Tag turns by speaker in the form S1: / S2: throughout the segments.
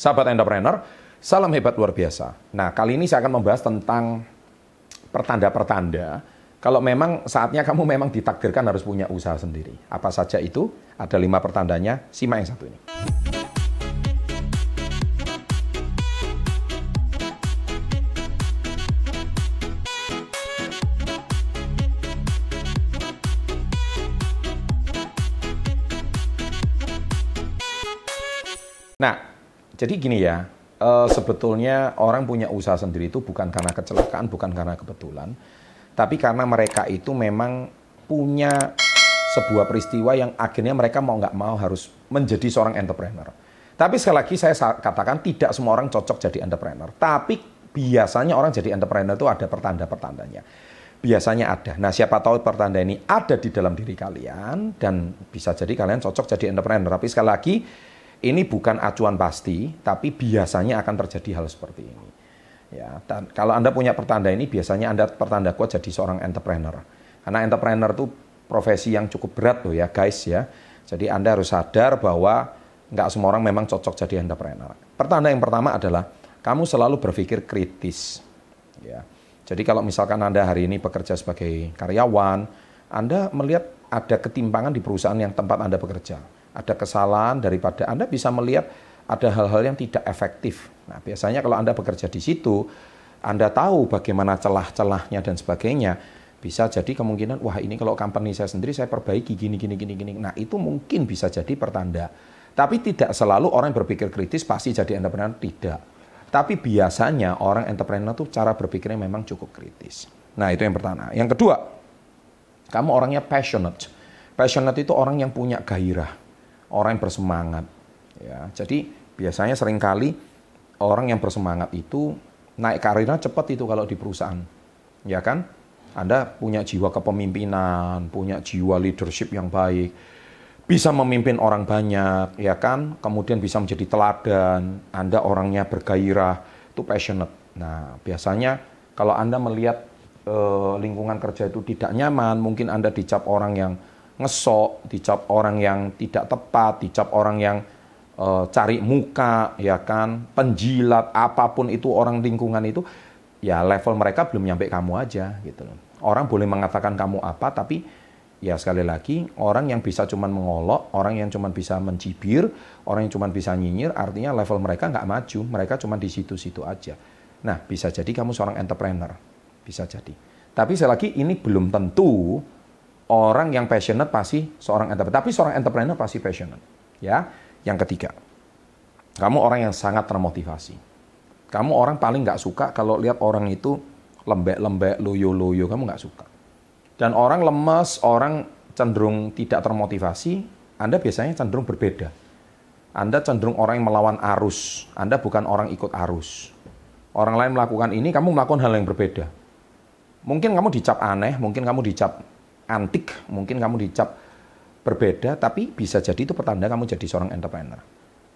S1: Sahabat entrepreneur, salam hebat luar biasa. Nah, kali ini saya akan membahas tentang pertanda-pertanda kalau memang saatnya kamu memang ditakdirkan harus punya usaha sendiri. Apa saja itu? Ada lima pertandanya, simak yang satu ini. Nah, jadi gini ya, uh, sebetulnya orang punya usaha sendiri itu bukan karena kecelakaan, bukan karena kebetulan, tapi karena mereka itu memang punya sebuah peristiwa yang akhirnya mereka mau nggak mau harus menjadi seorang entrepreneur. Tapi sekali lagi saya katakan tidak semua orang cocok jadi entrepreneur. Tapi biasanya orang jadi entrepreneur itu ada pertanda-pertandanya. Biasanya ada. Nah siapa tahu pertanda ini ada di dalam diri kalian dan bisa jadi kalian cocok jadi entrepreneur. Tapi sekali lagi ini bukan acuan pasti, tapi biasanya akan terjadi hal seperti ini. Ya, dan kalau Anda punya pertanda ini, biasanya Anda pertanda kuat jadi seorang entrepreneur. Karena entrepreneur itu profesi yang cukup berat loh ya guys ya. Jadi Anda harus sadar bahwa nggak semua orang memang cocok jadi entrepreneur. Pertanda yang pertama adalah kamu selalu berpikir kritis. Ya. Jadi kalau misalkan Anda hari ini bekerja sebagai karyawan, Anda melihat ada ketimpangan di perusahaan yang tempat Anda bekerja ada kesalahan daripada Anda bisa melihat ada hal-hal yang tidak efektif. Nah, biasanya kalau Anda bekerja di situ, Anda tahu bagaimana celah-celahnya dan sebagainya. Bisa jadi kemungkinan, wah ini kalau company saya sendiri saya perbaiki gini, gini, gini, gini. Nah, itu mungkin bisa jadi pertanda. Tapi tidak selalu orang berpikir kritis pasti jadi entrepreneur, tidak. Tapi biasanya orang entrepreneur tuh cara berpikirnya memang cukup kritis. Nah, itu yang pertama. Yang kedua, kamu orangnya passionate. Passionate itu orang yang punya gairah orang yang bersemangat. Ya, jadi biasanya sering kali orang yang bersemangat itu naik karirnya cepat itu kalau di perusahaan. Ya kan? Anda punya jiwa kepemimpinan, punya jiwa leadership yang baik, bisa memimpin orang banyak, ya kan? Kemudian bisa menjadi teladan, Anda orangnya bergairah, itu passionate. Nah, biasanya kalau Anda melihat eh, lingkungan kerja itu tidak nyaman, mungkin Anda dicap orang yang ngesok, dicap orang yang tidak tepat, dicap orang yang uh, cari muka, ya kan, penjilat, apa pun itu orang lingkungan itu, ya level mereka belum nyampe kamu aja gitu loh. Orang boleh mengatakan kamu apa, tapi ya sekali lagi orang yang bisa cuman mengolok, orang yang cuman bisa mencibir, orang yang cuman bisa nyinyir, artinya level mereka nggak maju, mereka cuma di situ-situ aja. Nah, bisa jadi kamu seorang entrepreneur, bisa jadi. Tapi sekali lagi ini belum tentu orang yang passionate pasti seorang entrepreneur. Tapi seorang entrepreneur pasti passionate. Ya. Yang ketiga, kamu orang yang sangat termotivasi. Kamu orang paling nggak suka kalau lihat orang itu lembek-lembek, loyo-loyo, kamu nggak suka. Dan orang lemes, orang cenderung tidak termotivasi, Anda biasanya cenderung berbeda. Anda cenderung orang yang melawan arus. Anda bukan orang ikut arus. Orang lain melakukan ini, kamu melakukan hal yang berbeda. Mungkin kamu dicap aneh, mungkin kamu dicap antik, mungkin kamu dicap berbeda, tapi bisa jadi itu pertanda kamu jadi seorang entrepreneur.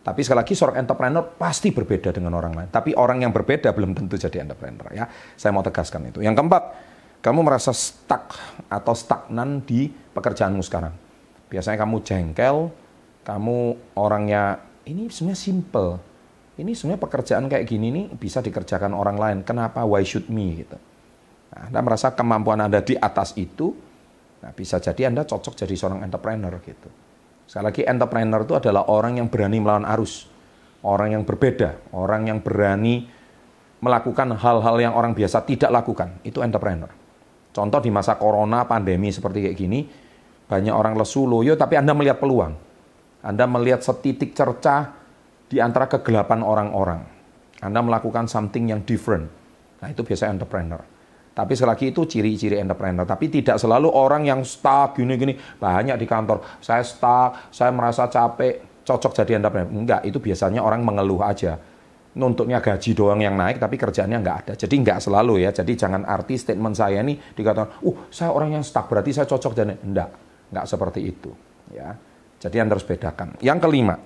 S1: Tapi sekali lagi seorang entrepreneur pasti berbeda dengan orang lain. Tapi orang yang berbeda belum tentu jadi entrepreneur ya. Saya mau tegaskan itu. Yang keempat, kamu merasa stuck atau stagnan di pekerjaanmu sekarang. Biasanya kamu jengkel, kamu orangnya ini sebenarnya simple. Ini sebenarnya pekerjaan kayak gini nih bisa dikerjakan orang lain. Kenapa? Why should me gitu. Nah, anda merasa kemampuan Anda di atas itu, Nah, bisa jadi Anda cocok jadi seorang entrepreneur gitu. Sekali lagi entrepreneur itu adalah orang yang berani melawan arus, orang yang berbeda, orang yang berani melakukan hal-hal yang orang biasa tidak lakukan. Itu entrepreneur. Contoh di masa corona, pandemi seperti kayak gini, banyak orang lesu, loyo, tapi Anda melihat peluang. Anda melihat setitik cercah di antara kegelapan orang-orang. Anda melakukan something yang different. Nah, itu biasanya entrepreneur. Tapi sekali lagi itu ciri-ciri entrepreneur. Tapi tidak selalu orang yang stuck gini-gini. Banyak di kantor, saya stuck, saya merasa capek, cocok jadi entrepreneur. Enggak, itu biasanya orang mengeluh aja. Nuntutnya gaji doang yang naik, tapi kerjaannya enggak ada. Jadi enggak selalu ya. Jadi jangan arti statement saya ini dikatakan, uh saya orang yang stuck, berarti saya cocok jadi. Enggak, enggak seperti itu. ya. Jadi Anda harus bedakan. Yang kelima,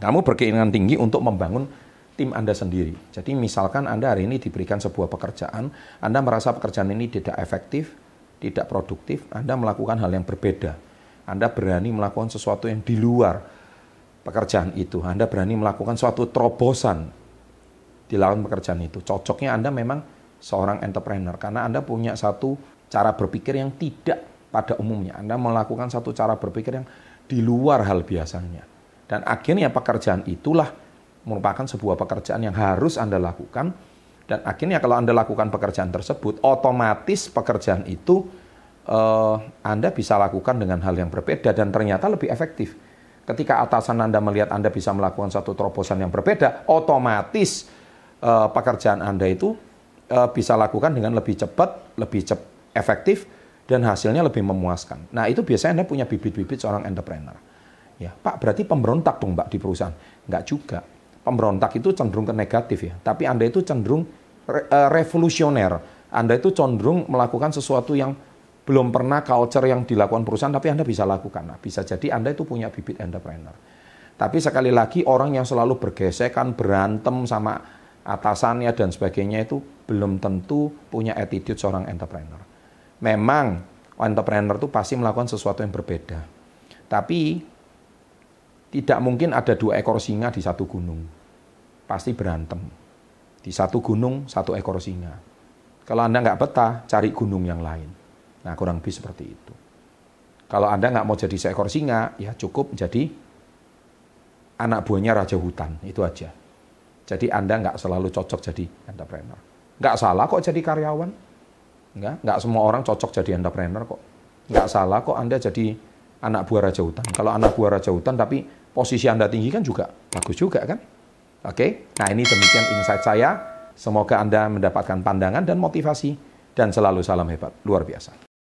S1: kamu berkeinginan tinggi untuk membangun tim Anda sendiri. Jadi misalkan Anda hari ini diberikan sebuah pekerjaan, Anda merasa pekerjaan ini tidak efektif, tidak produktif, Anda melakukan hal yang berbeda. Anda berani melakukan sesuatu yang di luar pekerjaan itu, Anda berani melakukan suatu terobosan di lawan pekerjaan itu. Cocoknya Anda memang seorang entrepreneur karena Anda punya satu cara berpikir yang tidak pada umumnya. Anda melakukan satu cara berpikir yang di luar hal biasanya. Dan akhirnya pekerjaan itulah merupakan sebuah pekerjaan yang harus Anda lakukan. Dan akhirnya kalau Anda lakukan pekerjaan tersebut, otomatis pekerjaan itu eh, Anda bisa lakukan dengan hal yang berbeda dan ternyata lebih efektif. Ketika atasan Anda melihat Anda bisa melakukan satu terobosan yang berbeda, otomatis eh, pekerjaan Anda itu uh, bisa lakukan dengan lebih cepat, lebih cep efektif, dan hasilnya lebih memuaskan. Nah itu biasanya Anda punya bibit-bibit seorang entrepreneur. Ya, Pak berarti pemberontak dong Mbak di perusahaan? Enggak juga. Pemberontak itu cenderung ke negatif ya, tapi Anda itu cenderung re uh, revolusioner. Anda itu cenderung melakukan sesuatu yang belum pernah culture yang dilakukan perusahaan, tapi Anda bisa lakukan. Nah, bisa jadi Anda itu punya bibit entrepreneur. Tapi sekali lagi orang yang selalu bergesekan, berantem sama atasannya dan sebagainya itu belum tentu punya attitude seorang entrepreneur. Memang entrepreneur itu pasti melakukan sesuatu yang berbeda. Tapi tidak mungkin ada dua ekor singa di satu gunung. Pasti berantem. Di satu gunung, satu ekor singa. Kalau Anda nggak betah, cari gunung yang lain. Nah, kurang lebih seperti itu. Kalau Anda nggak mau jadi seekor singa, ya cukup jadi anak buahnya raja hutan. Itu aja. Jadi Anda nggak selalu cocok jadi entrepreneur. Nggak salah kok jadi karyawan. Nggak, nggak semua orang cocok jadi entrepreneur kok. Nggak salah kok Anda jadi anak buah Raja Hutan. Kalau anak buah Raja Hutan tapi posisi Anda tinggi kan juga bagus juga kan. Oke, nah ini demikian insight saya. Semoga Anda mendapatkan pandangan dan motivasi. Dan selalu salam hebat, luar biasa.